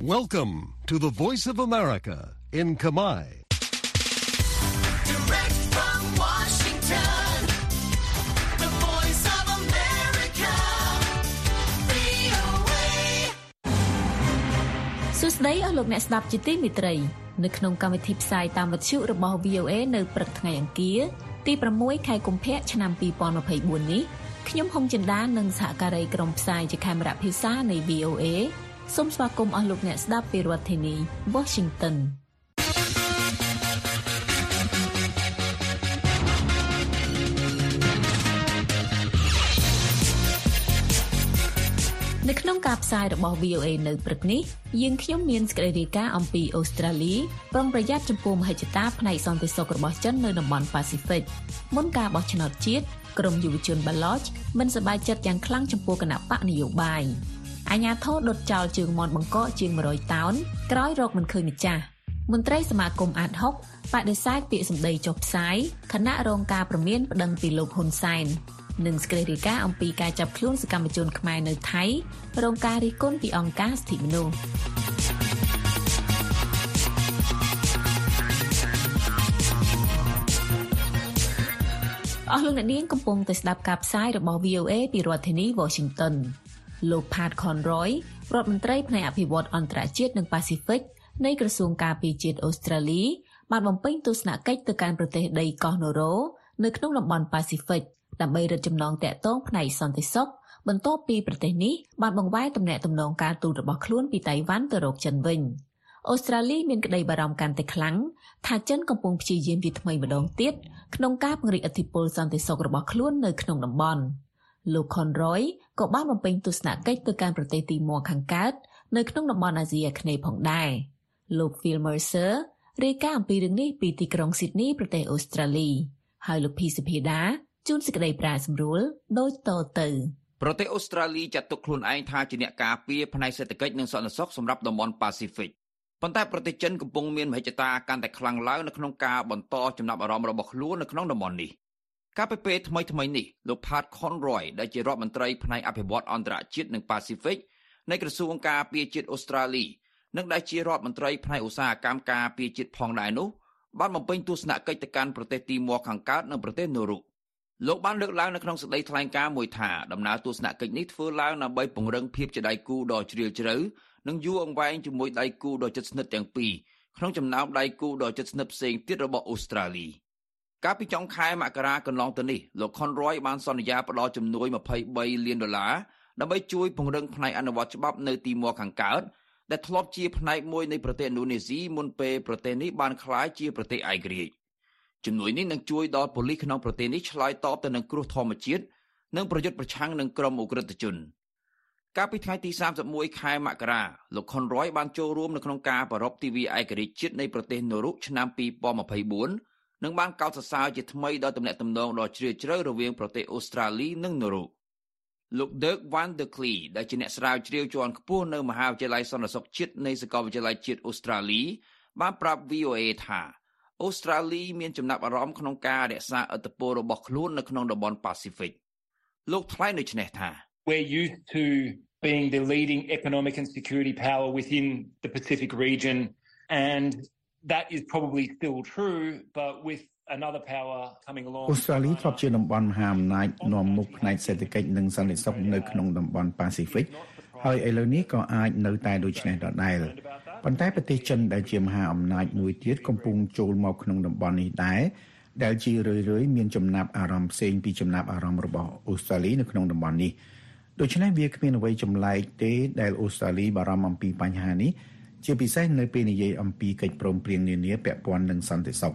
Welcome to the Voice of America in Kamai. Direct from Washington, the voice of America, VOA. សួស្តីអស់លោកអ្នកស្ដាប់ជាទីមេត្រី នៅក្នុងកម្មវិធីផ្សាយតាមវិទ្យុរបស់ VOA នៅព្រឹកថ្ងៃអង្គារទី6ខែកុម្ភៈឆ្នាំ2024នេះខ្ញុំហុងចិន្តានិងសហការីក្រុមផ្សាយជាខេមរៈភាសានៃ VOA សូមស្វាគមន៍អស់លោកអ្នកស្ដាប់ពីរដ្ឋធានី Washington នៅក្នុងការផ្សាយរបស់ VOA នៅព្រឹកនេះយើងខ្ញុំមានសេចក្តីរាយការណ៍អំពីអូស្ត្រាលីប្រុងប្រយ័ត្នចំពោះមហិច្ឆតាផ្នែកសន្តិសុខរបស់ចិននៅតំបន់ប៉ាស៊ីហ្វិកមុនការបោះឆ្នោតជាតិក្រមយុវជនបាឡូចមិនសប្បាយចិត្តយ៉ាងខ្លាំងចំពោះគណៈបកនយោបាយ អាញាធរដុតចោលជើងមន់បង្កកជាង100តោនក្រោយរកមិនឃើញម្ចាស់មន្ត្រីសមាគមអាតហុកបដិសេធពាក្យសម្ដីចុះផ្សាយគណៈរងការប្រមានប្តឹងពីលោកហ៊ុនសែននិងស្គ្រីរីកាអំពីការចាប់ខ្លួនសកម្មជនខ្មែរនៅថៃរងការរិះគន់ពីអង្គការសិទ្ធិមនុស្សអស់លោកអ្នកនាងកំពុងតែស្ដាប់ការផ្សាយរបស់ VOA ពីរដ្ឋធានី Washington លោក Pat Conroy រដ្ឋមន្ត្រីផ្នែកអភិវឌ្ឍអន្តរជាតិនិងប៉ាស៊ីហ្វិកនៃក្រសួងការពារជាតិអូស្ត្រាលីបានបំពេញទស្សនកិច្ចទៅកាន់ប្រទេសដីកោះណូរ៉ូនៅក្នុងតំបន់ប៉ាស៊ីហ្វិកដើម្បីរឹតចំណងតាក់ទងផ្នែកសន្តិសុខបន្ទាប់ពីប្រទេសនេះបានបង្វែរទំនាក់ទំនងការទូតរបស់ខ្លួនពីតៃវ៉ាន់ទៅរកចិនវិញអូស្ត្រាលីមានក្តីបារម្ភកាន់តែខ្លាំងថាចិនកំពុងព្យាយាមជាថ្មីម្ដងទៀតក្នុងការពង្រីកឥទ្ធិពលសន្តិសុខរបស់ខ្លួននៅក្នុងតំបន់ លោក Conroy ក៏បានបំពេញទស្សនកិច្ចទៅកាន់ប្រទេសទីម៉ូខាងកើតនៅក្នុងតំបន់អាស៊ីអាគ្នេយ៍ផងដែរលោក Phil Mercer រាយការណ៍អំពីរឿងនេះពីទីក្រុង Sydney ប្រទេសអូស្ត្រាលីហើយលោកភីសុភាដាជួនសេចក្តីប្រាសម្រួលដូចតទៅប្រទេសអូស្ត្រាលីចាត់ទុកខ្លួនឯងថាជាអ្នកការពារផ្នែកសេដ្ឋកិច្ចនិងសន្តិសុខសម្រាប់តំបន់ប៉ាស៊ីហ្វិកប៉ុន្តែប្រទេសចិនកំពុងមានមហិច្ឆតាកាន់តែខ្លាំងឡើងនៅក្នុងការបន្តចំណាប់អារម្មណ៍របស់ខ្លួននៅក្នុងតំបន់នេះ កាលពីពេលថ្មីថ្មីនេះលោក Pat Conroy ដែលជារដ្ឋមន្ត្រីផ្នែកអភិវឌ្ឍអន្តរជាតិនិងប៉ាស៊ីហ្វិកនៃក្រសួងការពារជាតិអូស្ត្រាលីនិងដែលជារដ្ឋមន្ត្រីផ្នែកឧស្សាហកម្មការពារជាតិផងដែរនោះបានបំពេញទស្សនកិច្ចទៅកាន់ប្រទេសទីម៉ូខាងកើតនិងប្រទេសនូរុលោកបានលើកឡើងនៅក្នុងសេចក្តីថ្លែងការណ៍មួយថាដំណើរទស្សនកិច្ចនេះធ្វើឡើងដើម្បីពង្រឹងភាពជាដៃគូដ៏ជ្រាលជ្រៅនិងយូរអង្វែងជាមួយដៃគូដ៏ជិតស្និទ្ធទាំងពីរក្នុងចំណោមដៃគូដ៏ជិតស្និទ្ធផ្សេងទៀតរបស់អូស្ត្រាលី កាលពីចុងខែមករាកន្លងទៅនេះលោក Conroy បានសន្យាផ្តល់ជំនួយ23លានដុល្លារដើម្បីជួយពង្រឹងផ្នែកអនុវត្តច្បាប់នៅទីម៉ូខាងកើតដែលធ្លាប់ជាផ្នែកមួយនៃប្រទេសឥណ្ឌូនេស៊ីមុនពេលប្រទេសនេះបានក្លាយជាប្រទេសឯករាជ្យជំនួយនេះនឹងជួយដល់ប៉ូលីសក្នុងប្រទេសនេះឆ្លើយតបទៅនឹងគ្រោះធម្មជាតិនិងប្រយុទ្ធប្រឆាំងនឹងក្រុមអ ுக ្រិតជនកាលពីថ្ងៃទី31ខែមករាលោកខុនរ៉យបានចូលរួមនៅក្នុងការប្រារព្ធទិវាឯករាជ្យជាតិនៃប្រទេសនូរុឆ្នាំ2024 និងបានកោតសរសើរជាថ្មីដល់ទំនាក់ទំនងដ៏ជ្រាលជ្រៅរវាងប្រទេសអូស្ត្រាលីនិងនូរុលោក Dirk van der Klee ដែលជាអ្នកស្រាវជ្រាវជាន់ខ្ពស់នៅមហាវិទ្យាល័យសន្តិសុខជាតិនៃសាកលវិទ្យាល័យជាតិអូស្ត្រាលី បានប្រាប់ VOA ថាអូស្ត្រាលីមានចំណាប់អារម្មណ៍ក្នុងការរក្សាឥទ្ធិពលរបស់ខ្លួននៅក្នុងតំបន់ប៉ាស៊ីហ្វិកលោកថ្លែងដូចនេះថា We're used to being the leading economic and security power within the Pacific region, and that is probably still true, but with another power coming along. អូស្ត្រាលីធ្លាប់ជាតំបន់មហាអំណាចនាំមុខផ្នែកសេដ្ឋកិច្ចនិងសន្តិសុខនៅក្នុងតំបន់ប៉ាស៊ីហ្វិកហើយឥឡូវនេះក៏អាចនៅតែដូចនេះដដែលប៉ុន្តែប្រទេសចិនដែលជាមហាអំណាចមួយទៀតកំពុងចូលមកក្នុងតំបន់នេះដែរដែលជារឿយៗមានចំណាប់អារម្មណ៍ផ្សេងពីចំណាប់អារម្មណ៍របស់អូស្ត្រាលីនៅក្នុងតំបន់នេះដូច្នេះវាគ្មានអ្វីចម្លែកទេដែលអូស្ត្រាលីបារម្ភអំពីបញ្ហានេះ ជាពិសេសនៅពេលនិយាយអំពីកិច្ចព្រមព្រៀងនានាពាក់ព័ន្ធនឹងសន្តិសុខ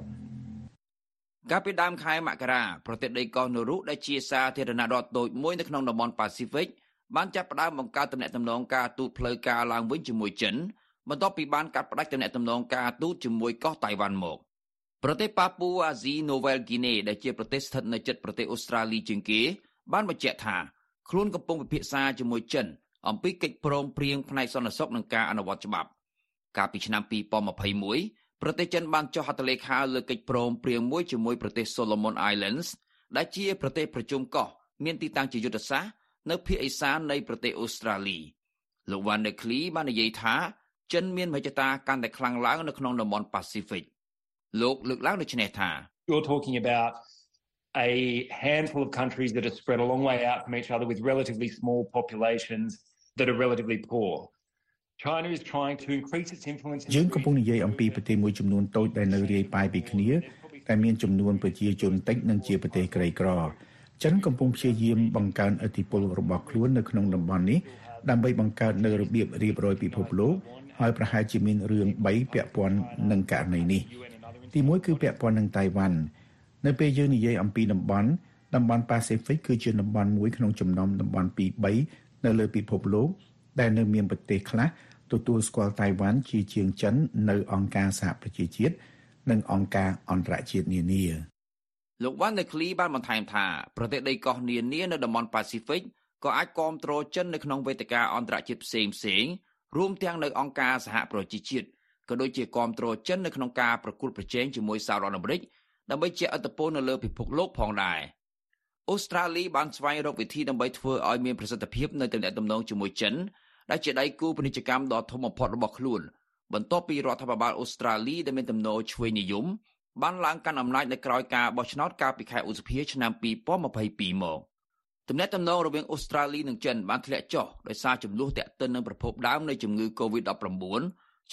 កាលពីដើមខែមករាប្រទេសដីកោះនូរុដែលជាសាធារណរដ្ឋតូចមួយនៅក្នុងតំបន់ប៉ាស៊ីហ្វិកបានចាប់ផ្ដើមបង្កើតទំនាក់ទំនងការទូតផ្លូវការឡើងវិញជាមួយចិនបន្ទាប់ពីបានកាត់ផ្តាច់ទំនាក់ទំនងការទូតជាមួយកោះតៃវ៉ាន់មកប្រទេសប៉ាពូអាស៊ីណូវែលហ្គីណេដែលជាប្រទេសស្ថិតនៅជិតប្រទេសអូស្ត្រាលីជាងគេ បានបញ្ជាក់ថាខ្លួនកំពុងពិភាក្សាជាមួយចិនអំពីកិច្ចព្រមព្រៀងផ្នែកសន្តិសុខនិងការអនុវត្តច្បាប់ កាលពីឆ្នាំ2021ប្រទេសចិនបានចុះហត្ថលេខាលើកិច្ចព្រមព្រៀងមួយជាមួយប្រទេស Solomon Islands ដែលជាប្រទេសប្រជុំកោះមានទីតាំងជាយុទ្ធសាស្ត្រនៅភាគឦសាននៃប្រទេសអូស្ត្រាលីលោក Van der Klee បាននិយាយថាចិនមានមហិច្ឆតាកាន់តែខ្លាំងឡើងនៅក្នុងតំបន់ប៉ាស៊ីហ្វិកលោកលើកឡើងដូចនេះថា You're talking about a handful of countries that are spread a long way out from each other with relatively small populations that are relatively poor. យើងកំពុងនិយាយអំពីប្រទេសមួយចំនួនតូចដែលនៅរាយប៉ាយពីគ្នាតែមានចំនួនប្រជាជនតិចនិងជាប្រទេសក្រីក្រចិនកំពុងព្យាយាមបង្កើនឥទ្ធិពលរបស់ខ្លួននៅក្នុងតំបន់នេះដើម្បីបង្កើតនៅរបៀបរៀបរយពិភពលោកហើយប្រហែលជាមានរឿង3ពាក់ព័ន្ធនឹងករណីនេះទីមួយគឺពាក់ព័ន្ធនឹងតៃវ៉ាន់នៅពេលយើងនិយាយអំពីតំបន់តំបន់ប៉ាស៊ីហ្វិកគឺជាតំបន់មួយក្នុងចំណោមតំបន់2 3នៅលើពិភពលោកដែលនៅមានប្រទេសខ្លះ ទទួលស្គាល់តៃវ៉ាន់ជាជាងចិននៅអង្គការសហប្រជាជាតិនិងអង្គការអន្តរជាតិនានាលោកវ៉ាន់ដេគ្លីបានបន្ថែមថាប្រទេសដីកោះនានានៅតំបន់ប៉ាស៊ីហ្វិកក៏អាចគ្រប់គ្រងចិននៅក្នុងវេទិកាអន្តរជាតិផ្សេងផ្សេងរួមទាំងនៅអង្គការសហប្រជាជាតិក៏ដូចជាគ្រប់គ្រងចិននៅក្នុងការប្រគល់ប្រជែងជាមួយសហរដ្ឋអាមេរិកដើម្បីជាឥទ្ធិពលនៅលើពិភពលោកផងដែរអូស្ត្រាលីបានស្វែងរកវិធីដើម្បីធ្វើឲ្យមានប្រសិទ្ធភាពនៅទំនាក់ទំនងជាមួយចិន ដែលជាដៃគូពាណិជ្ជកម្មដ៏ធំបំផុតរបស់ខ្លួនបន្ទាប់ពីរដ្ឋាភិបាលអូស្ត្រាលីដែលមានទំនោរឆ្វេងនិយមបានឡើងកាន់អំណាចនៅក្រោយការបោះឆ្នោតកាលពីខែឧសភាឆ្នាំ2022មកទំនាក់ទំនងរវាងអូស្ត្រាលីនិងចិនបានធ្លាក់ចុះដោយសារចំនួនតាក់ទិននឹងប្រភពដើមនៃជំងឺ Covid-19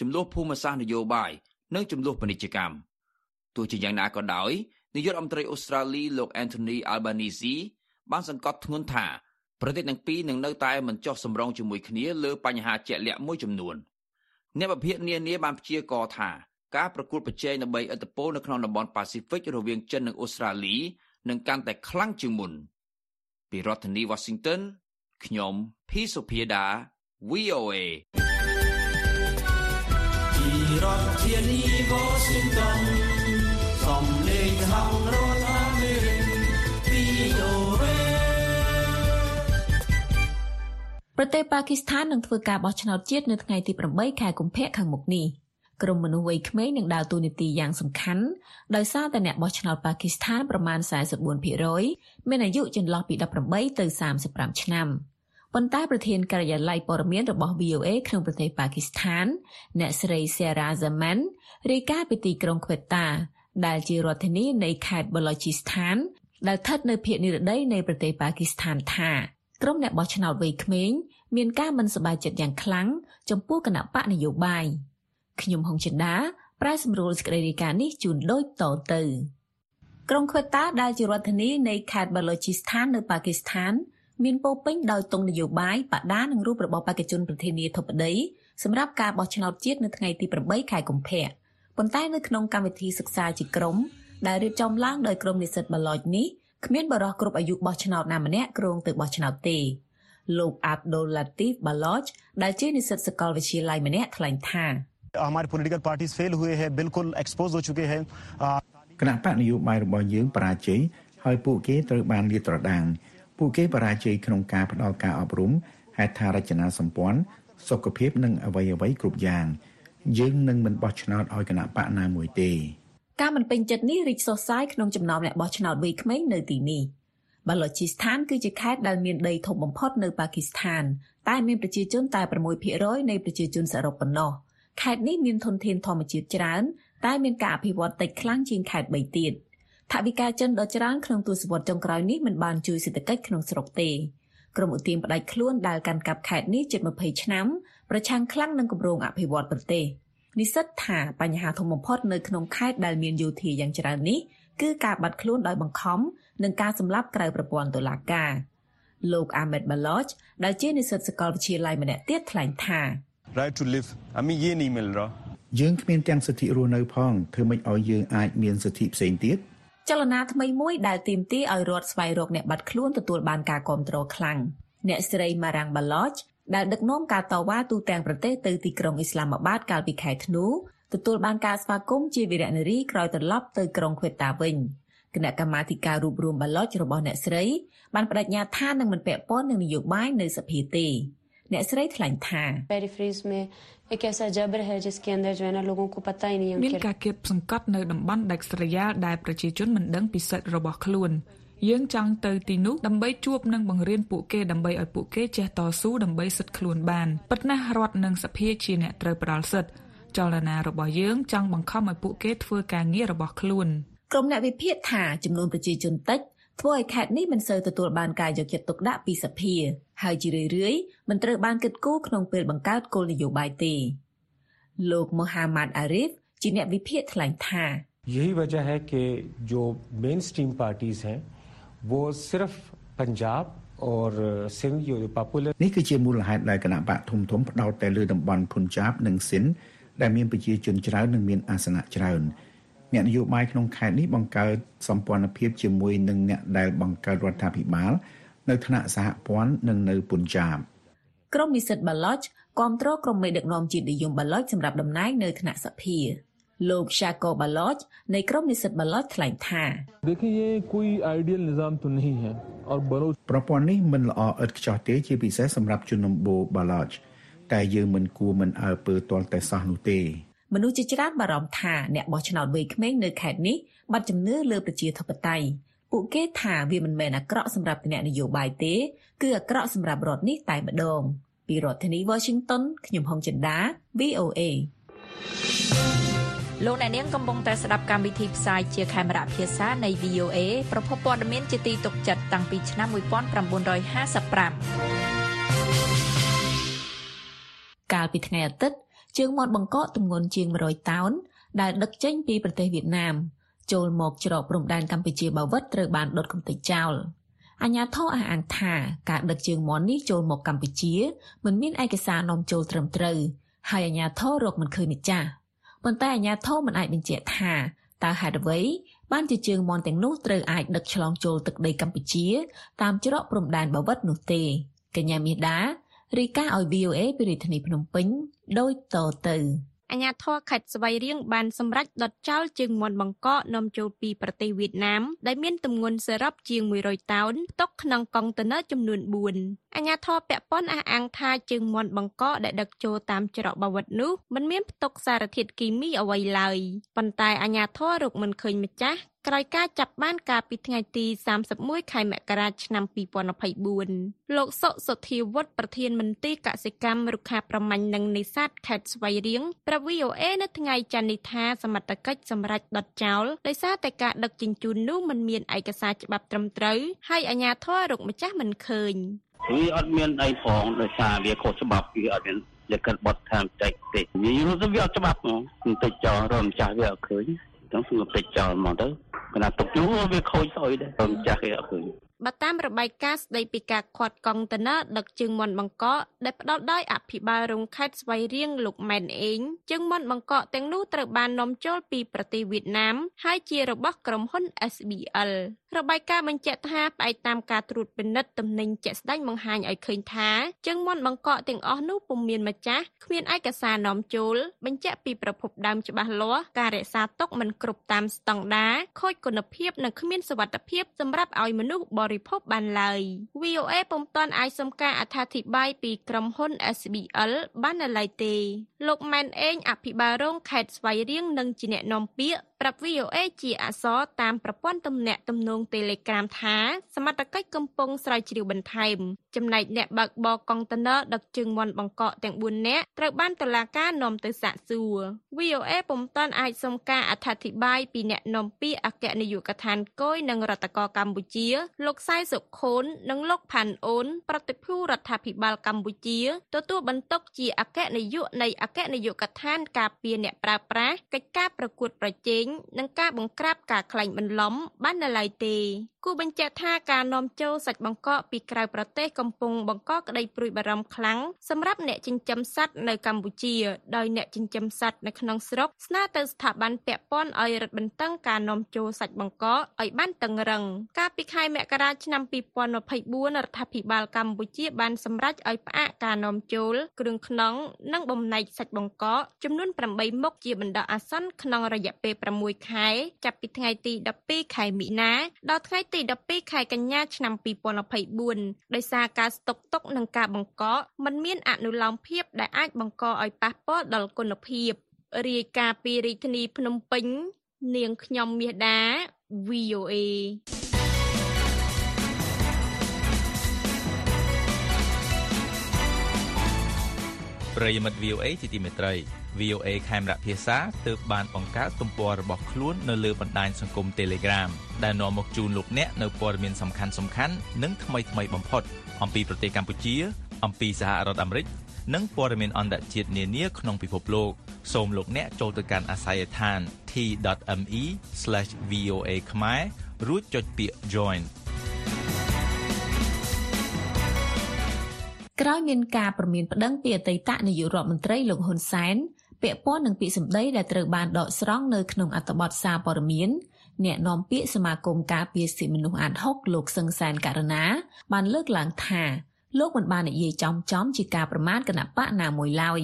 ចំនួនភូមិសាស្ត្រនយោបាយនិងចំនួនពាណិជ្ជកម្មទោះជាយ៉ាងណាក៏ដោយនាយករដ្ឋមន្ត្រីអូស្ត្រាលីលោក Anthony Albanese បានសង្កត់ធ្ងន់ថា ប្រទេសទាំងពីរនឹងនៅតែមិនចុះសម្រុងជាមួយគ្នាលើបញ្ហាជាក់លាក់មួយចំនួនអ្នកវិភាគនានាបានព្យាករណ៍ថាការប្រកួតប្រជែងដើម្បីឥទ្ធិពលនៅក្នុងតំបន់ប៉ាស៊ីហ្វិករវាងចិននិងអូស្ត្រាលីនឹងកាន់តែខ្លាំងជាងមុនពីរដ្ឋធានី Washington ខ្ញុំ P សុភាដា VOA ពីរដ្ឋធានី Washington សំលេងហៅ ប្រទេសប៉ាគីស្ថាននឹងធ្វើការបោះឆ្នោតជាតិនៅថ្ងៃទី8ខែកុម្ភៈខាងមុខនេះក្រុមមនុស្សវ័យក្មេងនឹងដើរតួនាទីយ៉ាងសំខាន់ដោយសារតែអ្នកបោះឆ្នោតប៉ាគីស្ថានប្រមាណ44%មានអាយុចន្លោះពី18ទៅ35ឆ្នាំប៉ុន្តែប្រធានការិយាល័យព័ត៌មានរបស់ VOA ក្នុងប្រទេសប៉ាគីស្ថាន អ្នកស្រី Sarah Zaman រាយការណ៍ពីទីក្រុង Quetta ដែលជារដ្ឋធានីនៃខេត្ត Balochistan ដែលស្ថិតនៅភាគនិរតីនៃប្រទេសប៉ាគីស្ថានថា ក្រុមអ្នកបោះឆ្នោតវ័យក្មេងមានការមិនសប្បាយចិត្តយ៉ាងខ្លាំងចំពោះគណៈបកនយោបាយខ្ញុំហុងចិន្តាប្រែសម្រួលសេចក្តីរាយការណ៍នេះជូនដូចតទៅក្រុងខ្វេតាដែលជារដ្ឋធានីនៃខេត្ត Balochistan នៅប៉ាគីស្ថាន មានពោរពេញដោយទង់នយោបាយបដានិងរូបរបស់បេក្ខជនប្រធានាធិបតីសម្រាប់ការបោះឆ្នោតជាតិនៅថ្ងៃទី8ខែកុម្ភៈប៉ុន្តែនៅក្នុងកម្មវិធីសិក្សាជាក្រុមដែលរៀបចំឡើងដោយក្រុមនិស្សិត Baloch នេះ គ្មានបរិះគ្រប់អាយុបោះឆ្នោតណាម្នាក់គ្រងទៅបោះឆ្នោតទេលោក Abdul Latif Baloch ដែលជានិស្សិតសាកលវិទ្យាល័យម្នាក់ថ្លែងថា हमारे political parties fail हुए हैं बिल्कुल एक्सपोज हो चुके हैं आ, គណៈបកនយោបាយរបស់យើងបរាជ័យហើយពួកគេត្រូវបានលាតត្រដាងពួកគេបរាជ័យក្នុងការផ្តល់ការអប់រំហេដ្ឋារចនាសម្ព័ន្ធសុខភាពនិងអ្វីអ្វីៗគ្រប់យ៉ាង យើងនឹងមិនបោះឆ្នោតឲ្យគណៈបកណាមួយទេ ការមិនពេញចិត្តនេះរីកសុសសាយក្នុងចំណោមអ្នកបោះឆ្នោតវ័យក្មេងនៅទីនេះបាឡូជីស្ថានគឺជាខេត្តដែលមានដីធំបំផុតនៅប៉ាគីស្ថាន តែមានប្រជាជនតែ6%នៃប្រជាជនសរុបប៉ុណ្ណោះខេត្តនេះមានធនធានធម្មជាតិច្រើន តែមានការអភិវឌ្ឍតិចខ្លាំងជាងខេត្ត3ទៀតថវិកាចិនដ៏ច្រើនក្នុងទសវត្សរ៍ចុងក្រោយនេះមិនបានជួយសេដ្ឋកិច្ចក្នុងស្រុកទេក្រុមឧទាមផ្ដាច់ខ្លួនដែលកាន់កាប់ខេត្តនេះជិត20ឆ្នាំប្រឆាំងខ្លាំងនឹងគម្រោងអភិវឌ្ឍប្រទេស និស្សិតថាបញ្ហាធំបំផុតនៅក្នុងខេត្តដែលមានយោធាយ៉ាងច្រើននេះគឺការបាត់ខ្លួនដោយបង្ខំនិងការសម្លាប់ក្រៅប្រព័ន្ធតុលាការលោក Ahmed Baloch ដែលជានិស្សិតសាកលវិទ្យាល័យម្នាក់ទៀតថ្លែងថា Right to live អាមីយេនីមិលរយើងគ្មានទាំងសិទ្ធិរស់នៅផងធ្វើម៉េចឲ្យយើងអាចមានសិទ្ធិផ្សេងទៀតចលនាថ្មីមួយដែលទាមទារឲ្យរដ្ឋស្វែងរកអ្នកបាត់ខ្លួនទទួលបានការគ្រប់គ្រងខ្លាំងអ្នកស្រី Marang Baloch ដែលដឹកនាំការតវ៉ាទូទាំងប្រទេសទៅទីក្រុងអ៊ីស្លាមាបាតកាលពីខែធ្នូទទួលបានការស្វាគមន៍ជាវីរនារីក្រោយត្រឡប់ទៅក្រុងខ្វេតាវិញគណៈកម្មាធិការរួបរวมបាឡុចរបស់អ្នកស្រីបានបដិញ្ញាថានឹងមិនពាក់ព័ន្ធនឹងនយោបាយនៅសភាទេអ្នកស្រីថ្លែងថាមានការគៀបសង្កត់នៅតំបន់ដាច់ស្រយាលដែលប្រជាជនមិនដឹងពីសិទ្ធិរបស់ខ្លួន យើងចង់ទៅទីនោះដើម្បីជួបនិងបង្រៀនពួកគេដើម្បីឲ្យពួកគេចេះតស៊ូដើម្បីសិទ្ធិខ្លួនបានប៉ុន្តែរដ្ឋនិងសភាជាអ្នកត្រូវផ្ដល់សិទ្ធិចលនារបស់យើងចង់បង្ខំឲ្យពួកគេធ្វើការងាររបស់ខ្លួនក្រុមអ្នកវិភាគថាចំនួនប្រជាជនតិចធ្វើឲ្យខេត្តនេះមិនសូវទទួលបានការយកចិត្តទុកដាក់ពីសភាហើយជារឿយៗមិនត្រូវបានគិតគូរក្នុងពេលបង្កើតគោលនយោបាយទេលោកមូហាម៉ាត់អារីហ្វជាអ្នកវិភាគថ្លែងថា यही वजह है कि जो मेन स्ट्रीम पार्टीज हैं वो सिर्फ पंजाब और सिंध जो पॉपुलर នេះគឺជាមូលហេតុដែលគណៈបកធំធំផ្ដោតតែលើតំបន់ភុនចាបនិងសិនដែលមានប្រជាជនច្រើននិងមានអាសនៈច្រើនអ្នកនយោបាយក្នុងខេត្តនេះបង្កើតសម្ព័ន្ធភាពជាមួយនឹងអ្នកដែលបង្កើតរដ្ឋាភិបាលនៅថ្នាក់សហព័ន្ធនិងនៅពុនចាបក្រុមនិស្សិតបាឡុចគ្រប់គ្រងក្រុមមេដឹកនាំជាតិនិយមបាឡុចសម្រាប់តំណែងនៅថ្នាក់សភា លោក Jacob Ballot នៃក្រុមនិស្សិត Ballot ថ្លែងថាប្រព័ន្ធនេះមិនល្អឥតខ្ចោះទេជាពិសេសសម្រាប់ជននំបូ Ballot តែយើងមិនគួរមិនអើពើទាល់តែសោះនោះទេមនុស្សជាច្រើនបារម្ភថាអ្នកបោះឆ្នោតវ័យក្មេងនៅខេត្តនេះបាត់ជំនឿលើប្រជាធិបតេយ្យពួកគេថាវាមិនមែនអាក្រក់សម្រាប់អ្នកនយោបាយទេ គឺអាក្រក់សម្រាប់រដ្ឋនេះតែម្ដងពីរដ្ឋធានី Washington ខ្ញុំហងចិន្តា VOA thank you លោកអ្នកនាងកំពុងតែស្ដាប់កម្មវិធីផ្សាយជាខេមរៈភាសានៃ VOA ប្រភពព័ត៌មានជាទីទុកចិត្តតាំងពីឆ្នាំ1955កាលពីថ្ងៃអាទិត្យជើងមាត់បង្កកទម្ងន់ជាង100តោនដែលដឹកចេញពីប្រទេសវៀតណាមចូលមកច្រកព្រំដែនកម្ពុជាបាវិតត្រូវបានដុតកំទេចចោលអញ្ញាធរអះអាងថាការដឹកជើងមាន់នេះចូលមកកម្ពុជាមិនមានឯកសារនាំចូលត្រឹមត្រូវហើយអញ្ញាធររកមិនឃើញម្ចាស់ ប៉ុន្តែអាញាធមមិនអាចបញ្ជាក់ថាតើហេតុអ្វីបានជាជើងមន់ទាំងនោះត្រូវអាចដឹកឆ្លងចូលទឹកដីកម្ពុជា តាមច្រកព្រំដែនបាវិតនោះទេកញ្ញាមាសដារីកាឲ្យ VOA ពីរាជធានីភ្នំពេញដូចតទៅអាញាធរខេត្តស្វាយរៀងបានសម្រេចដុតចោលជើងមាន់បង្កកនាំចូលពីប្រទេសវៀតណាមដែលមានទម្ងន់សរុបជាង100តោនផ្ទុកក្នុងកុងតឺន័រចំនួន4អាញាធរពាក់ព័ន្ធអះអាងថាជើងមាន់បង្កកដែលដឹកចូលតាមច្រកបាវិតនោះមិនមានផ្ទុកសារធាតុគីមីអ្វីឡើយប៉ុន្តែអាញាធររកមិនឃើញម្ចាស់ក្រោយការចាប់បានកាលពីថ្ងៃទី31ខែមករាឆ្នាំ2024លោកសុសុធាវុឌ្ឍប្រធានមន្ទីរកសិកម្មរុក្ខាប្រមាញ់និងនេសាទខេត្តស្វាយរៀងប្រាប់ VOA នៅថ្ងៃច័ន្ទនេះថាសមត្ថកិច្ចសម្រេចដុតចោលដោយសារតែការដឹកជញ្ជូននោះមិនមានឯកសារច្បាប់ត្រឹមត្រូវហើយអាជ្ញាធររកម្ចាស់មិនឃើញ វាអត់មានអីផងដោយសារវាខុសច្បាប់វាអត់មានលក្ខិតបទឋានតិចទេវាយល់ទៅវាអត់ច្បាប់ហ្មងតិចចោលរំចាស់វាអត់ឃើញទាំងស្ងួតតិចចោលមកទៅគណៈទុកយូរវាខូចស្អុយដែររំចាស់គេអត់ឃើញ បើតាមរបាយការណ៍ស្ដីពីការខាត់កង់តឺន័រដឹកជើងមាន់បង្កកដែលផ្ដល់ដោយអភិបាលរងខេត្តស្វាយរៀងលោកម៉ែនអេងជើងមាន់បង្កកទាំងនោះត្រូវបាននាំចូលពីប្រទេសវៀតណាមហើយជារបស់ក្រុមហ៊ុន SBL របាយការណ៍បញ្ជាក់ថាផ្អែកតាមការត្រួតពិនិត្យទំនិញជាក់ស្ដែងបង្ហាញឲ្យឃើញថាជើងមាន់បង្កកទាំងអស់នោះពុំមានម្ចាស់គ្មានឯកសារនាំចូលបញ្ជាក់ពីប្រភពដើមច្បាស់លាស់ការរក្សាទុកមិនគ្រប់តាមស្តង់ដារខូចគុណភាពនិងគ្មានសុវត្ថិភាពសម្រាប់ឲ្យមនុស្សបរិភោគបានឡើយ VOA ពុំទាន់អាចសុំការអត្ថាធិប្បាយពីក្រុមហ៊ុន SBL បាននៅឡើយទេលោកម៉ែនអេងអភិបាលរងខេត្តស្វាយរៀងនិងជាអ្នកនាំពាក្យ ប្រាប់ VOA ជាអសរតាមប្រព័ន្ធទំនាក់ទំនង Telegram ថាសមត្ថកិច្ចកំពុងស្រាវជ្រាវបន្ថែមចំណែកអ្នកបើកបរកុងតឺន័រដឹកជើងមាន់បង្កកទាំង4នាក់ត្រូវបានតុលាការនាំទៅសាកសួរ VOA ពុំទាន់អាចសុំការអត្ថាធិប្បាយពីអ្នកនាំពាក្យអគ្គនាយកដ្ឋានគយនិងរដ្ឋកោកម្ពុជា លោកសៃសុខូននិងលោកផាន់អូន ប្រតិភូរដ្ឋាភិបាលកម្ពុជាទទួលបន្ទុកជាអគ្គនាយកនៃអគ្គនាយកដ្ឋានការពារអ្នកប្រើប្រាស់កិច្ចការប្រកួតប្រជែងនិងការបង្ក្រាបការក្លែងបន្លំបាននៅឡើយទេគូបញ្ជាក់ថាការនាំចូលសាច់បង្កកពីក្រៅប្រទេសកំពុងបង្កក្តីព្រួយបារម្ភខ្លាំងសម្រាប់អ្នកចិញ្ចឹមសត្វនៅកម្ពុជាដោយអ្នកចិញ្ចឹមសត្វនៅក្នុងស្រុកស្នើទៅស្ថាប័នពាក់ព័ន្ធឲ្យរឹតបន្តឹងការនាំចូលសាច់បង្កកឲ្យបានតឹងរឹងកាលពីខែមករាឆ្នាំ2024រដ្ឋាភិបាលកម្ពុជាបានសម្រេចឲ្យផ្អាកការនាំចូលគ្រឿងខ្នងនិងបំណែកសាច់បង្កកចំនួន8មុខជាបណ្ដោះអាសន្នក្នុងរយៈពេល6ខែចាប់ពីថ្ងៃទី12ខែមិនិនាដល់ថ្ងៃទី12ខែកញ្ញាឆ្នាំ2024ដោយសារការស្តុកទុកនិងការបង្កកมันមានអនុលោមភាពដែលអាចបង្កឲ្យប៉ះពាល់ដល់គុណភាពរាយការណ៍ពីរាជធានីភ្នំពេញ នាងខ្ញុំមាសដា VOA ប្រិយមិត្ត VOA ជាទីមេត្រី VOA ខេមរៈភាសាទើបបានបង្កើតទំព័ររបស់ខ្លួននៅលើបណ្ដាញសង្គម Telegram ដែលនាំមកជូនលោកអ្នកនៅព័ត៌មានសំខាន់សំខាន់និងថ្មីថ្មីបំផុត អំពីប្រទេសកម្ពុជា អំពីសហរដ្ឋអាមេរិកនិងព័ត៌មានអន្តរជាតិនានាក្នុងពិភពលោកសូមលោកអ្នកចូលទៅកាន់អាស័យដ្ឋាន t.me/voa ខ្មែររួចចុចពាក្យ join ក្រោយមានការប្រមានប្តឹងពីអតីតនាយករដ្ឋមន្ត្រីលោកហ៊ុនសែនពាក់ព័ន្ធនឹងពាក្យសម្ដីដែលត្រូវបានដកស្រង់នៅក្នុងអត្ថបទសារព័ត៌មានអ្នកនាំពាក្យសមាគមការពារសិទ្ធិមនុស្សអាត6លោកសឹងសែនករណាបានលើកឡើងថាលោកមិនបាននិយាយចំចំជាការប្រមាថគណៈបកណាមួយឡើយ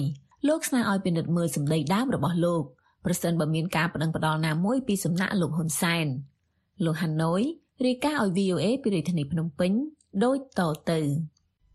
លោកស្នើឲ្យពិនិត្យមើលសម្ដីដើមរបស់លោកប្រសិនបើមានការប្តឹងផ្តល់ណាមួយពីសំណាក់លោកហ៊ុនសែនលោកហាណូយរាយការណ៍ឲ្យ VOA ពីរាជធានីភ្នំពេញដូចតទៅ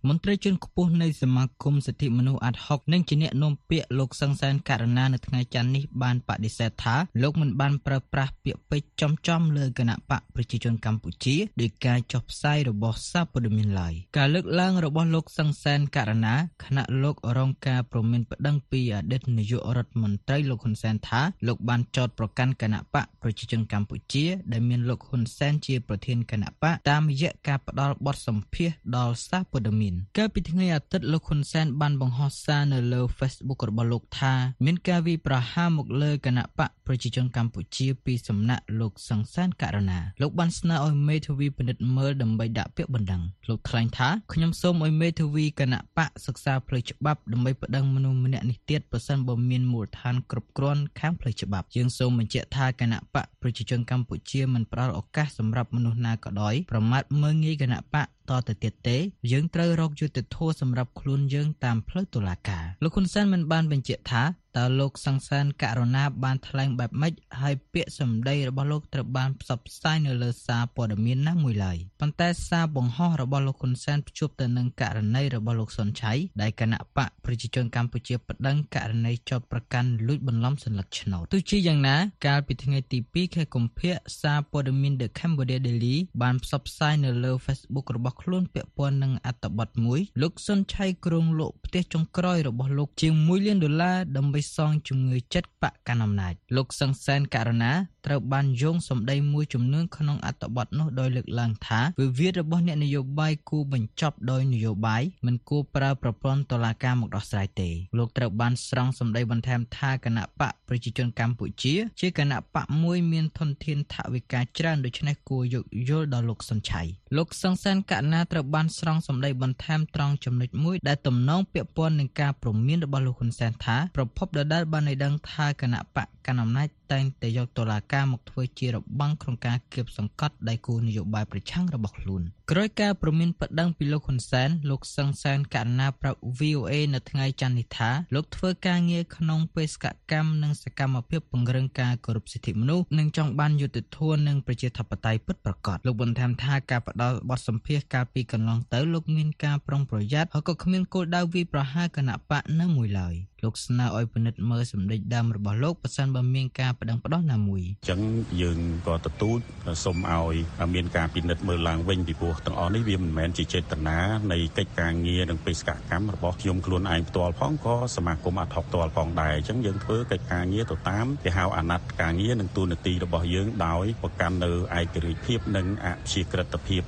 មន្ត្រីជាន់ខ្ពស់នៃសមាគមសិទ្ធិមនុស្សអាត់ហុកនិងជាអ្នកនាំពាក្យលោកសង្សានករណានៅថ្ងៃច័ន្ទនេះបានបដិសេធថាលោកមិនបានប្រើប្រាស់ពាក្យពេចន៍ចំចំលើគណៈបកប្រជាជនកម្ពុជាដោយការចុះផ្សាយរបស់សារព័ត៌មានឡើយការលើកឡើងរបស់លោកសង្សានករណាខណៈលោករងការប្រមានប្តឹងពីអតីតនាយករដ្ឋមន្ត្រីលោកហ៊ុនសែនថាលោកបានចោទប្រកាន់គណៈបកប្រជាជនកម្ពុជាដែលមានលោកហ៊ុនសែនជាប្រធានគណៈបកតាមរយៈការផ្ដល់បទសម្ភាសន៍ដល់សារព័ត៌មាននកាលពីថ្ងៃអាទិត្យលោកហ៊ុនសែនបានបង្ហោះសារនៅលើ Facebook របស់លោកថាមានការវាយប្រហារមកលើគណៈបកប្រជាជនកម្ពុជាពីសំណាក់លោកសង្សានករណាលោកបានស្នើឲ្យមេធាវីពិនិត្យមើលដើម្បីដាក់ពាក្យបណ្ដឹងលោកថ្លែងថាខ្ញុំសូមឲ្យមេធាវីគណៈបកសិក្សាផ្លូវច្បាប់ដើម្បីប្តឹងមនុស្សម្នាក់នេះទៀតប្រសិនបើមានមូលដ្ឋានគ្រប់គ្រាន់ខាងផ្លូវច្បាប់យើងសូមបញ្ជាក់ថាគណៈបកប្រជាជនកម្ពុជាមិនផ្ដល់ឱកាសសម្រាប់មនុស្សណាក៏ដោយប្រមាថមើងងាយគណៈបកត ទៅទៀតទេយើងត្រូវរកយុត្តិធម៌សម្រាប់ខ្លួនយើងតាមផ្លូវតុលាការលោកហ៊ុនសែនមិនបានបញ្ជាក់ថា តើលោកសង្សានករណាបានថ្លែងបែបម៉េចហើយពាក្យសម្ដីរបស់លោកត្រូវបានផ្សព្វផ្សាយនៅលើសារព័ត៌មានណាមួយឡើយប៉ុន្តែសារបង្ហោះរបស់លោកហ៊ុនសែនភ្ជាប់ទៅនឹងករណីរបស់លោកសុនឆៃដែលគណៈបកប្រជាជនកម្ពុជាប្តឹងករណីចោទប្រកាន់លួចបន្លំសន្លឹកឆ្នោតទោះជាយ៉ាងណាកាលពីថ្ងៃទី2ខែកុម្ភៈសារព័ត៌មាន The Cambodia Daily បានផ្សព្វផ្សាយនៅលើ Facebook របស់ខ្លួនពាក់ព័ន្ធនឹងអត្ថបទមួយលោកសុនឆៃក្រុងលោកផ្ទះចុងក្រោយរបស់លោកជាង1លានដុល្លារដើម្បីសងជំងឺចិត្តបកកណ្ដាលអំណាចលោកសង្សានករណាត្រូវបានយោងសម្ដីមួយចំនួនក្នុងអត្ថបទនោះដោយលើកឡើងថាវិវាទរបស់អ្នកនយោបាយគួរបញ្ចប់ដោយនយោបាយមិនគួរប្រើប្រព័ន្ធតុលាការមកដោះស្រាយទេលោកត្រូវបានស្រង់សម្ដីបន្ថែមថាគណៈបកប្រជាជនកម្ពុជា ជាគណៈបកមួយមានធនធានថវិកាច្រើនដូច្នេះគួរយោគយល់ដល់លោកសុនឆៃលោកសង្សានកណាត្រូវបានស្រង់សម្ដីបន្ថែមត្រង់ចំណុចមួយដែលទំនងពាក់ព័ន្ធនឹងការព្រមានរបស់លោកហ៊ុនសែនថាប្រភពដដែលបានឲ្យដឹងថាគណៈបកកណ្ដាលអំណាច តែងតែយកតុលាការមកធ្វើជារបាំងក្នុងការគៀបសង្កត់ដៃគូនយោបាយប្រឆាំងរបស់ខ្លួនក្រោយការប្រមានប្តឹងពីលោកហ៊ុនសែនលោកសង្សានករណាប្រាប់ VOA នៅថ្ងៃច័ន្ទនេះថាលោកធ្វើការងារក្នុងបេសកកម្មនិងសកម្មភាពពង្រឹងការគោរពសិទ្ធិមនុស្សនិងចង់បានយុត្តិធម៌និងប្រជាធិបតេយ្យពិតប្រាកដលោកបន្ថែមថាការផ្ដល់បទសម្ភាសន៍កាលពីកន្លងទៅលោកមានការប្រុងប្រយ័ត្នហើយក៏គ្មានគោលដៅវាយប្រហារគណៈបកនៅមួយឡើយលោកស្នើឲ្យពិនិត្យមើលសម្ដេចដើមរបស់លោកប៉ះសិនបើមានការប្តឹងផ្ដោះណាមួយអញ្ចឹងយើងក៏ទទូចសូមឲ្យមានការពិនិត្យមើលឡើងវិញពីព្រោះទាំងអស់នេះវាមិនមែនជាចេតនានៃកិច្ចការងារនិងបេសកកម្មរបស់ខ្ញុំខ្លួនឯងផ្ទាល់ផងក៏សមាគមអធិបផ្ទាល់ផងដែរអញ្ចឹងយើងធ្វើកិច្ចការងារទៅតាមគេហៅអាណត្តិការងារនិងទូនាទីរបស់យើងដោយប្រកាន់នៅឯករាជ្យភាពនិងអព្យាក្រឹតភាព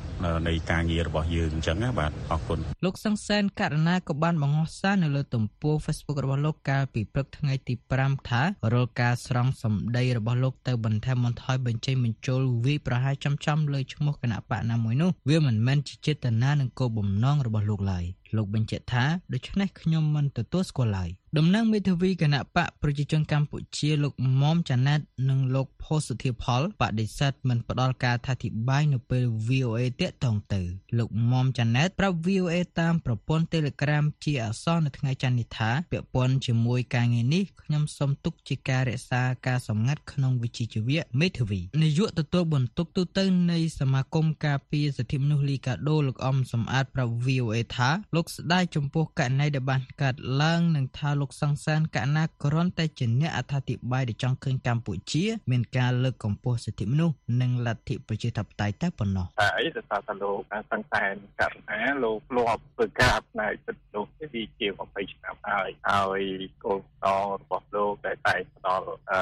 នៃការងាររបស់យើងអញ្ចឹងណាបាទអរគុណលោកសង្សានករណាក៏បានបង្ហោះសារនៅលើទំព័រ Facebook របស់លោកកាលពីព្រឹកថ្ងៃទី5ថារាល់ការស្រង់សម្ដីរបស់លោកទៅបន្ថែមបន្ថយបញ្ចេញបញ្ចូលវាយប្រហារចំចំលើឈ្មោះគណៈបកណាមួយនោះវាមិនមែនជាចេតនានិងគោលបំណងរបស់លោកឡើយ លោកបញ្ជាក់ថាដូច្នេះខ្ញុំមិនទទួលស្គាល់ឡើយតំណាងមេធាវីគណៈបកប្រជាជនកម្ពុជាលោកមុំចាណែតនិងលោកផូសុធាផលបដិសេធមិនផ្ដល់ការថាធិប្បាយនៅពេល VOA តាក់ទងទៅលោកមុំចាណែតប្រាប់ VOA តាមប្រព័ន្ធ Telegram ជាអក្សរនៅថ្ងៃច័ន្ទនេះថាពាក់ព័ន្ធជាមួយការងារនេះខ្ញុំសូមទុកជាការរក្សាការសម្ងាត់ក្នុងវិជ្ជាជីវៈមេធាវីនាយកទទួលបន្ទុកទូតនៃសមាគមការពារសិទ្ធិមនុស្សលីកាដូលោកអំសំអាតប្រាប់ VOA ថាលោកស្ដាយចំពោះករណីដែលបានកើតឡើងនិងថាលោកលោកសង្សានកណាគ្រាន់តែជាអ្នកអត្ថាធិប្បាយដែលចង់ឃើញកម្ពុជា មានការលើកកម្ពស់សិទ្ធិមនុស្សនិងលទ្ធិប្រជាធិបតេយ្យតែប៉ុណ្ណោះតែអីដែលថាលោកសង្សានករណាលោកធ្លាប់ធ្វើការផ្នែកសិទ្ធិមនុស្សនេះវាជា20ឆ្នាំហើយហើយកូនតរបស់លោកដែលតែផ្ដល់អឺ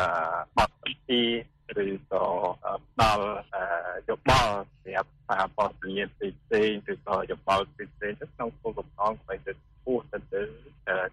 បទពិធី ឬក៏ផ្ដល់យោបល់សម្រាប់សារព័ត៌មានផ្សេងៗឬក៏យោបល់ផ្សេងៗទៅក្នុងគោលបំណងដើម្បីទៅពោះទៅទៅ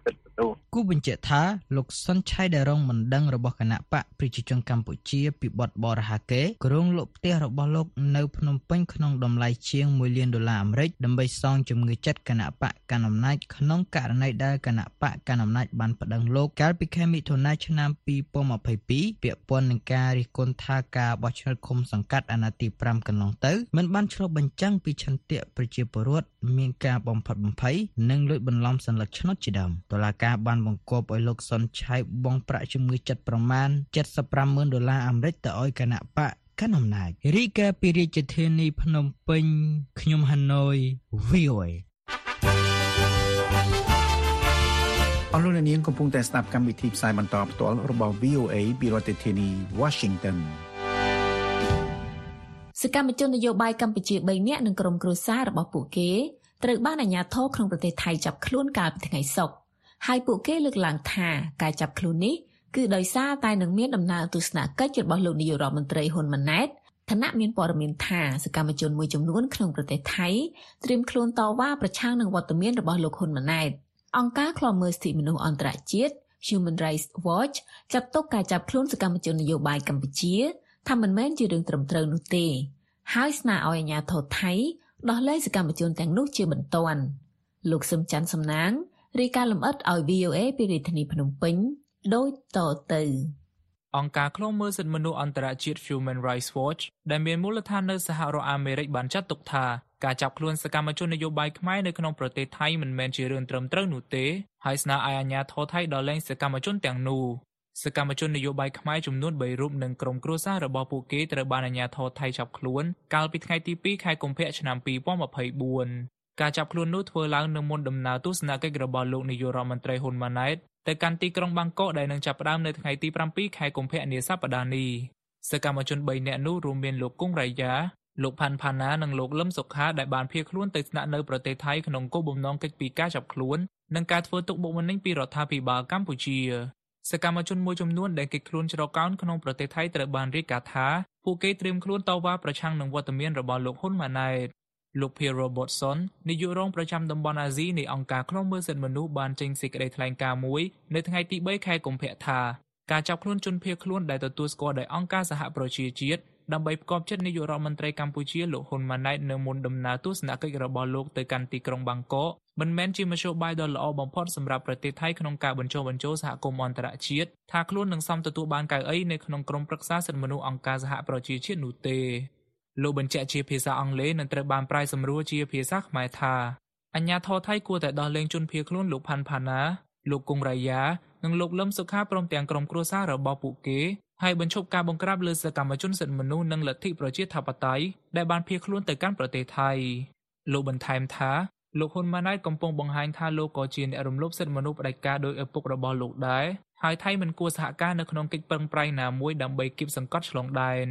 ទឹកទូគូបញ្ជាក់ថាលោកសុនឆៃដែលរងមិនដឹងរបស់គណៈបកប្រជាជនកម្ពុជាពីបទបរហាកេក្រុងលោកផ្ទះរបស់លោកនៅភ្នំពេញក្នុងតម្លៃជាង1លានដុល្លារអាមេរិកដើម្បីសងជំងឺចិត្តគណៈបកកណ្ដាលអំណាចក្នុងករណីដែលគណៈបកកណ្ដាលអំណាចបានប្តឹងលោកកាលពីខែមិថុនាឆ្នាំ2022ពាក់ព័ន្ធនឹងការរិះគន់ថាការបោះឆ្នោតឃុំសង្កាត់អាណត្តិទី5កន្លងទៅមិនបានឆ្លុះបញ្ចាំងពីឆន្ទៈប្រជាពលរដ្ឋមានការបំផិតបំភ័យនិងលួចបន្សัญลักษณ์ឆ្នោតជាដើមតុលាការបានបង្គាប់ឲ្យលោកសុនឆៃបង់ប្រាក់ជំងឺចិត្តប្រមាណ75,000ដុល្លារអាមេរិកទៅឲ្យគណៈបកកណ្ដាលអំណាចរីកាពីរាជធានីភ្នំពេញខ្ញុំហាណូយ VOA អរលោកអ្នកនាងកំពុងតែស្ដាប់កម្មវិធីផ្សាយបន្តផ្ទាល់របស់ VOA ពីរដ្ឋធានី Washington សកម្មជននយោបាយកម្ពុជា3នាក់និងក្រុមគ្រួសាររបស់ពួកគេ ត្រូវបានអាជ្ញាធរក្នុងប្រទេសថៃចាប់ខ្លួនកាលពីថ្ងៃសុក្រហើយពួកគេលើកឡើងថាការចាប់ខ្លួននេះគឺដោយសារតែនឹងមានដំណើរទស្សនកិច្ចរបស់លោកនាយករដ្ឋមន្ត្រីហ៊ុនម៉ាណែតឋានៈមានព័ត៌មានថាសកម្មជនមួយចំនួនក្នុងប្រទេសថៃត្រៀមខ្លួនតវ៉ាប្រឆាំងនឹងវត្តមានរបស់លោកហ៊ុនម៉ាណែតអង្គការឃ្លាំមើលសិទ្ធិមនុស្សអន្តរជាតិ Human Rights Watch ចាត់ទុកការចាប់ខ្លួនសកម្មជននយោបាយកម្ពុជាថាមិនមែនជារឿងត្រឹមត្រូវនោះទេ ហើយស្នើឲ្យអាជ្ញាធរថៃ ដោះលែងសកម្មជនទាំងនោះជាបន្ទាន់លោកសឹមច័ន្ទសំណាងរាយការណ៍លម្អិតឲ្យ VOA ពីរាជធានីភ្នំពេញដូចតទៅអង្គការឃ្លាំមើលសិទ្ធិមនុស្សអន្តរជាតិ Human Rights Watch ដែលមានមូលដ្ឋាននៅសហរដ្ឋអាមេរិកបានចាត់ទុកថាការចាប់ខ្លួនសកម្មជននយោបាយខ្មែរនៅក្នុងប្រទេសថៃមិនមែនជារឿងត្រឹមត្រូវនោះទេហើយស្នើឲ្យអាជ្ញាធរថៃដោះលែងសកម្មជនទាំងនោះ សកម្មជននយោបាយខ្មែរចំនួន3រូបនិងក្រុមគ្រួសាររបស់ពួកគេត្រូវបានអាជ្ញាធរថៃចាប់ខ្លួនកាលពីថ្ងៃទី2ខែកុម្ភៈឆ្នាំ2024ការចាប់ខ្លួននោះធ្វើឡើងនៅមុនដំណើរទស្សនកិច្ចរបស់លោកនាយករដ្ឋមន្ត្រីហ៊ុនម៉ាណែតទៅកាន់ទីក្រុងបាងកកដែលនឹងចាប់ផ្ដើមនៅថ្ងៃទី7ខែកុម្ភៈនាសប្តាហ៍នេះសកម្មជន3នាក់នោះរួមមានលោកគង់រ៉ៃយ៉ាលោកផាន់ផាណានិងលោកលឹមសុខាដែលបានភៀសខ្លួនទៅស្នាក់នៅប្រទេសថៃក្នុងគោលបំណងកិច្ចពីការចាប់ខ្លួននិងការធ្វើទុកបុកម្នេញពីរដ្ឋាភិបាលកម្ពុជា សកម្មជនមួយចំនួនដែលគេចខ្លួនជ្រកកោនក្នុងប្រទេសថៃត្រូវបានរាយការណ៍ថាពួកគេត្រៀមខ្លួនតវ៉ាប្រឆាំងនឹងវត្តមានរបស់លោកហ៊ុនម៉ាណែតលោក Pierre Robertson នាយករងប្រចាំតំបន់អាស៊ីនៃអង្គការឃ្លាំមើលសិទ្ធិមនុស្សបានចេញសេចក្តីថ្លែងការណ៍មួយនៅថ្ងៃទី3ខែកុម្ភៈថាការចាប់ខ្លួនជនភៀសខ្លួនដែលទទួលស្គាល់ដោយអង្គការសហប្រជាជាតិដើម្បីផ្គប់ចិត្តនាយករដ្ឋមន្ត្រីកម្ពុជាលោកហ៊ុនម៉ាណែតនៅមុនដំណើរទស្សនកិច្ចរបស់លោកទៅកាន់ទីក្រុងបាងកក មិនមែនជាមធ្យោបាយដ៏ល្អបំផុតសម្រាប់ប្រទេសថៃក្នុងការបញ្ចុះបញ្ចូលសហគមន៍អន្តរជាតិថាខ្លួននឹងសមទទួលបានកៅអីនៅក្នុងក្រុមប្រឹក្សាសិទ្ធិមនុស្សអង្គការសហប្រជាជាតិនោះទេលោកបញ្ជាក់ជាភាសាអង់គ្លេសនិងត្រូវបានប្រែសម្រួលជាភាសាខ្មែរថាអញ្ញាធរថៃគួរតែដោះលែងជនភៀសខ្លួនលោកផាន់ផាណាលោកគង់រ៉ាយ៉ានិងលោកលឹមសុខាព្រមទាំងក្រុមគ្រួសាររបស់ពួកគេហើយបញ្ឈប់ការបង្ក្រាបលើសកម្មជនសិទ្ធិមនុស្សនិងលទ្ធិប្រជាធិបតេយ្យដែលបានភៀសខ្លួនទៅកាន់ប្រទេសថៃលោកបន្ថែមថា លោកហ៊ុនម៉ាណែតកំពុងបង្ហាញថាលោកក៏ជាអ្នករំលោភសិទ្ធិមនុស្សផ្ដាច់ការដោយឪពុករបស់លោកដែរហើយថៃមិនគួរសហការនៅក្នុងកិច្ចប្រឹងប្រែងណាមួយដើម្បីគៀបសង្កត់ឆ្លងដែន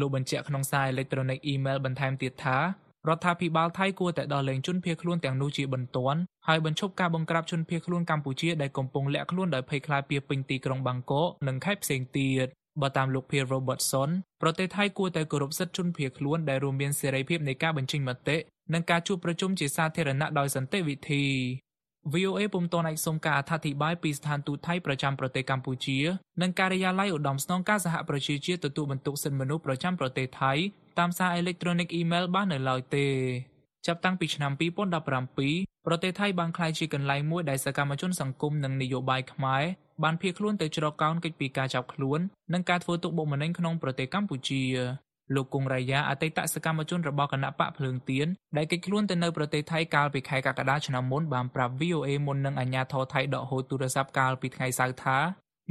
លោកបញ្ជាក់ក្នុងសារអេឡិចត្រូនិកអ៊ីមែលបន្ថែមទៀតថារដ្ឋាភិបាលថៃគួរតែដោះលែងជនភៀសខ្លួនទាំងនោះជាបន្ទាន់ហើយបញ្ឈប់ការបង្ក្រាបជនភៀសខ្លួនកម្ពុជាដែលកំពុងលាក់ខ្លួនដោយភ័យខ្លាចពីពេញទីក្រុងបាងកកនិងខេត្តផ្សេងទៀត បើតាមលោក Pierre Robertson ប្រទេសថៃគួរតែគោរពសិទ្ធិជនភៀសខ្លួនដែលរួមមានសេរីភាពនៃការបញ្ចេញមតិនិងការជួបប្រជុំជាសាធារណៈដោយសន្តិវិធី VOA ពុំទាន់អាចសុំការអធិប្បាយពីស្ថានទូតថៃប្រចាំប្រទេសកម្ពុជានិងការិយាល័យឧត្តមស្នងការសហប្រជាជាតិទទួលបន្ទុកសិទ្ធិមនុស្សប្រចាំប្រទេសថៃតាមសារអេឡិចត្រូនិកអ៊ីមែលបាននៅឡើយទេ ចាប់តាំងពីឆ្នាំ2017ប្រទេសថៃបានក្លាយជាកន្លែងមួយដែលសកម្មជនសង្គមនិងនយោបាយខ្មែរបានភៀសខ្លួនទៅជ្រកកោនកិច្ចពីការចាប់ខ្លួននិងការធ្វើទុកបុកម្នេញក្នុងប្រទេសកម្ពុជាលោកគង់រ៉ាយ៉ាអតីតសកម្មជនរបស់គណៈបកភ្លើងទៀនដែលគេចខ្លួនទៅនៅប្រទេសថៃកាលពីខែកក្កដាឆ្នាំមុនបានប្រាប់ VOA មុននឹងអាជ្ញាធរថៃដកហូតទូរស័ព្ទកាលពីថ្ងៃសៅរ៍ថា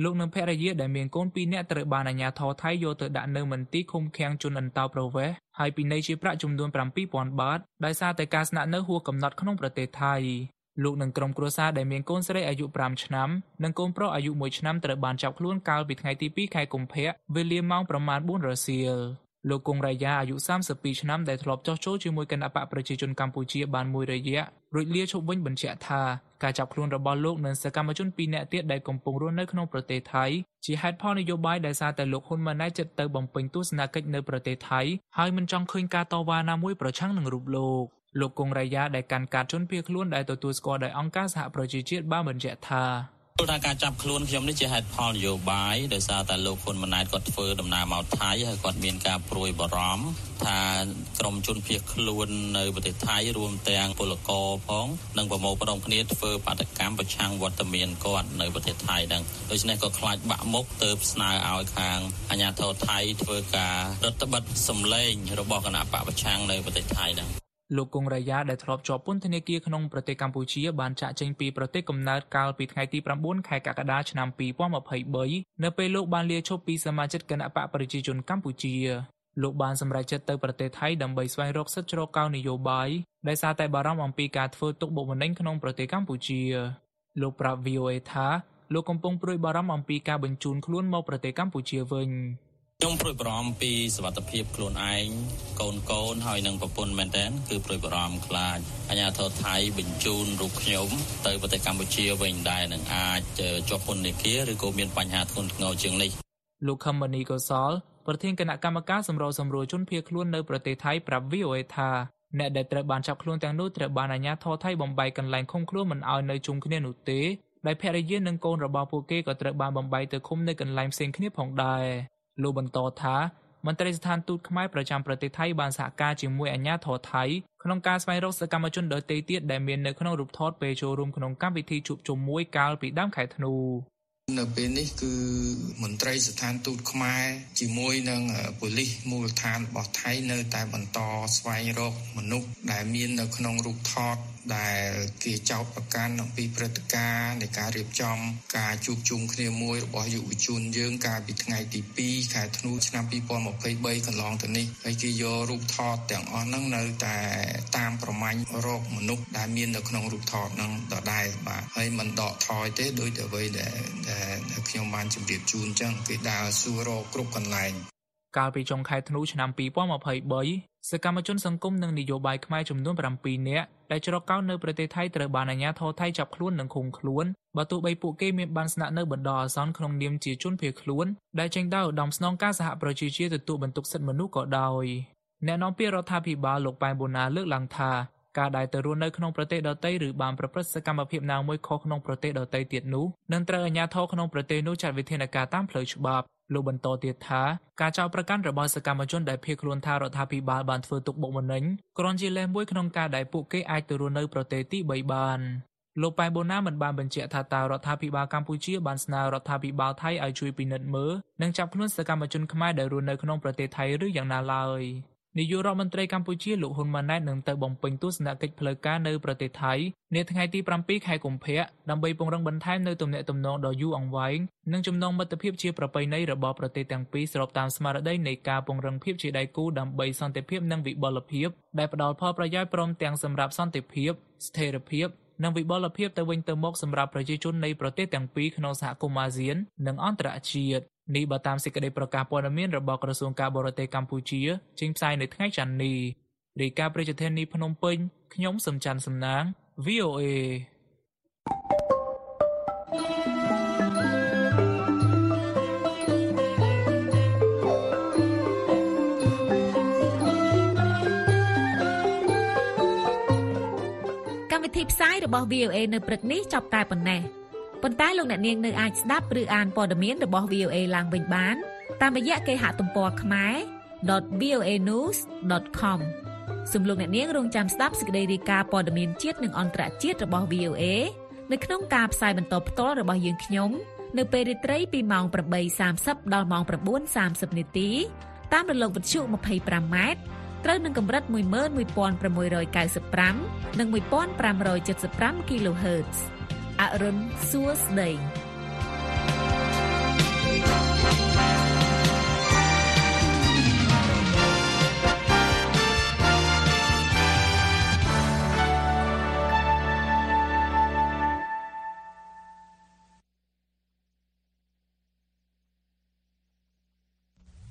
លោកនិងភរិយាដែលមានកូន2នាក់ត្រូវបានអាជ្ញាធរថៃយកទៅដាក់នៅមន្ទីរឃុំឃាំងជនអន្តោប្រវេសន៍ ហើយពិន័យជាប្រាក់ចំនួន7000បាតដោយសារតែការស្នាក់នៅហួសកំណត់ក្នុងប្រទេសថៃលោកនិងក្រុមគ្រួសារដែលមានកូនស្រីអាយុ5ឆ្នាំនិងកូនប្រុសអាយុ1ឆ្នាំត្រូវបានចាប់ខ្លួនកាលពីថ្ងៃទី2ខែកុម្ភៈវេលាម៉ោងប្រមាណ4រសៀល លោកគង់រាយាអាយុ32ឆ្នាំដែលធ្លាប់ចោះចូលជាមួយគណៈបកប្រជាជនកម្ពុជាបានមួយរយៈរួចលាឈប់វិញបញ្ជាក់ថាការចាប់ខ្លួនរបស់លោកនិងសកម្មជន2នាក់ទៀតដែលកំពុងរស់នៅក្នុងប្រទេសថៃជាហេតុផលនយោបាយដែលសារតែលោកហ៊ុនម៉ាណែតចិត្តទៅបំពេញទស្សនកិច្ចនៅប្រទេសថៃហើយមិនចង់ឃើញការតវ៉ាណាមួយប្រឆាំងនឹងរូបលោកលោកគង់រាយាដែលកាន់កាតជនភៀសខ្លួនដែលទទួលស្គាល់ដោយអង្គការសហប្រជាជាតិបានបញ្ជាក់ថាព លថាការចាប់ខ្លួនខ្ញុំនេះជាហេតុផលនយោបាយដោយសារតែលោកហ៊ុនម៉ាណែតគាត់ធ្វើដំណើរមកថៃហើយគាត់មានការព្រួយបារម្ភថាក្រុមជនភៀសខ្លួននៅប្រទេសថៃរួមទាំងពលករផងនិងប្រមូលផ្ដុំគ្នាធ្វើបាតកម្មប្រឆាំងវត្តមានគាត់នៅប្រទេសថៃហ្នឹងដូច្នេះក៏ខ្លាចបាក់មុខទៅស្នើឲ្យខាងអាជ្ញាធរថៃធ្វើការរដ្ឋបិទសម្លេងរបស់គណៈបកប្រឆាំងនៅប្រទេសថៃហ្នឹង លោកគង់រាយាដែលធ្លាប់ជាប់ពន្ធនាគារក្នុងប្រទេសកម្ពុជាបានចាក់ចេញពីប្រទេសកំណើតកាលពីថ្ងៃទី9ខែកក្កដាឆ្នាំ2023នៅពេលលោកបានលាឈប់ពីសមាជិកគណៈបកប្រជាជនកម្ពុជាលោកបានសម្រេចចិត្តទៅប្រទេសថៃដើម្បីស្វែងរកសិទ្ធិជ្រកកោននយោបាយដោយសារតែបារម្ភអំពីការធ្វើទុកបុកម្នេញក្នុងប្រទេសកម្ពុជាលោកប្រាប់ VOA ថាលោកកំពុងព្រួយបារម្ភអំពីការបញ្ជូនខ្លួនមកប្រទេសកម្ពុជាវិញ ខ្ញុំព្រួយបារម្ភពីសវត្ថិភាពខ្លួនឯងកូនកូនហើយនឹងប្រពន្ធមែនតើគឺព្រួយបារម្ភខ្លាចអាញាធរថៃបញ្ជូនរូបខ្ញុំទៅប្រទេសកម្ពុជាវិញដែរនឹងអាចជាប់ពន្ធនាគារឬក៏មានបញ្ហាធ្ងន់ធ្ងរជាងនេះលោកខមមនីកុសលប្រធានគណៈកម្មការសម្របសម្រួលជនភៀសខ្លួននៅប្រទេសថៃប្រាប់ VOA ថាអ្នកដែលត្រូវបានចាប់ខ្លួនទាំងនោះត្រូវបានអាជ្ញាធរថៃបំបីកន្លែងឃុំខ្លួនមិនឲ្យនៅជុំគ្នានោះទេដែលភរិយានិងកូនរបស់ពួកគេក៏ត្រូវបានបំបីទៅឃុំនៅកន្លែងផ្សេងគ្នាផងដែរ លោកបន្តថាមន្ត្រីស្ថានទូតខ្មែរប្រចាំប្រទេសថៃបានសហការជាមួយអាជ្ញាធរថៃក្នុងការស្វែងរកសកម្មជនដទៃទៀតដែលមាននៅក្នុងរូបថតពេលចូលរួមក្នុងកម្មវិធីជួបជុំមួយកាលពីដើមខែធ្នូ នៅពេលនេះគឺមន្ត្រីស្ថានទូតខ្មែរជាមួយនឹងប៉ូលីសមូលដ្ឋានរបស់ថៃនៅតែបន្តស្វែងរកមនុស្សដែលមាននៅក្នុងរូបថតដែលគេចោទប្រកាន់អំពីព្រឹត្តិការណ៍នៃការរៀបចំការជួបជុំគ្នាមួយរបស់យុវជនយើងកាលពីថ្ងៃទី2ខែធ្នូឆ្នាំ2023កន្លងទៅនេះហើយគេយករូបថតទាំងអស់ហ្នឹងនៅតែតាមប្រមាញ់រកមនុស្សដែលមាននៅក្នុងរូបថតហ្នឹងដដែលបាទហើយមិនដកថយទេដោយតែអ្វីដែលដែលខ្ញុំបានជម្រាបជូនអញ្ចឹងគេដើរសួររកគ្រប់កន្លែងកាលពីចុងខែធ្នូឆ្នាំ2023សកម្មជនសង្គមនិងនយោបាយខ្មែរចំនួន7នាក់ដែលជ្រកកោននៅប្រទេសថៃត្រូវបានអាជ្ញាធរថៃចាប់ខ្លួននិងឃុំខ្លួនបើទោះបីពួកគេមានបានស្នាក់នៅបណ្ដោះអាសន្នក្នុងនាមជាជនភៀសខ្លួនដែលចេញដោយឧត្តមស្នងការសហប្រជាជាតិទទួលបន្ទុកសិទ្ធិមនុស្សក៏ដោយអ្នកនាំពាក្យរដ្ឋាភិបាលលោកប៉ែនបូណាលើកឡើងថា ការដែលទៅរស់នៅក្នុងប្រទេសដទៃឬបានប្រព្រឹត្តសកម្មភាពណាមួយខុសក្នុងប្រទេសដទៃទៀតនោះនឹងត្រូវអាជ្ញាធរក្នុងប្រទេសនោះចាត់វិធានការតាមផ្លូវច្បាប់លោកបន្តទៀតថាការចោទប្រកាន់របស់សកម្មជនដែលភៀសខ្លួនថារដ្ឋាភិបាលបានធ្វើទុកបុកម្នេញគ្រាន់ជាលេសមួយក្នុងការដែលពួកគេអាចទៅរស់នៅប្រទេសទី3បានលោកប៉ែបូណាមិនបានបញ្ជាក់ថាតើរដ្ឋាភិបាលកម្ពុជាបានស្នើរដ្ឋាភិបាលថៃឲ្យជួយពិនិត្យមើលនិងចាប់ខ្លួនសកម្មជនខ្មែរដែលរស់នៅក្នុងប្រទេសថៃឬយ៉ាងណាឡើយ។ នាយករដ្ឋមន្ត្រីកម្ពុជាលោកហ៊ុនម៉ាណែតនឹងទៅបំពេញទស្សនកិច្ចផ្លូវការនៅប្រទេសថៃនាថ្ងៃទី7ខែកុម្ភៈដើម្បីពង្រឹងបន្ថែមនៅទំនាក់ទំនងដ៏យូរអង្វែងនិងចំណងមិត្តភាពជាប្រពៃណីរបស់ប្រទេសទាំងពីរស្របតាមស្មារតីនៃការពង្រឹងភាពជាដៃគូដើម្បីសន្តិភាពនិងវិបុលភាពដែលផ្ដល់ផលប្រយោជន៍ព្រមទាំងសម្រាប់សន្តិភាពស្ថិរភាព និងវិបុលភាពទៅវិញទៅមកសម្រាប់ប្រជាជននៃប្រទេសទាំងពីរក្នុងសហគមន៍អាស៊ាន និងអន្តរជាតិនេះបើតាមសេចក្តីប្រកាសព័ត៌មានរបស់ក្រសួងការបរទេសកម្ពុជាចេញផ្សាយនៅថ្ងៃច័ន្ទនេះរាយការណ៍ប្រជាធានីភ្នំពេញខ្ញុំសំច័ន្ទសំណាង VOA ធីផ្សាយរបស់ VOA នៅព្រឹកនេះចប់តែប៉ុណ្ណេះប៉ុន្តែលោកអ្នកនាងនៅអាចស្ដាប់ឬអានព័ត៌មានរបស់ VOA ឡើងវិញបាន តាមរយៈគេហទំព័រខ្មែរ .voanews.com សំលោកអ្នកនាងរងចាំស្ដាប់សេចក្តីរាយការណ៍ព័ត៌មានជាតិនិងអន្តរជាតិរបស់ VOA នៅក្នុងការផ្សាយបន្តផ្ទាល់របស់យើងខ្ញុំនៅពេលរាត្រីពីម៉ោង8:30ដល់ម៉ោង9:30នាទីតាមរលកវិទ្យុ 25m ត្រូវនឹងកម្រិត11695និង1575 kHz អរុនសួស្ដី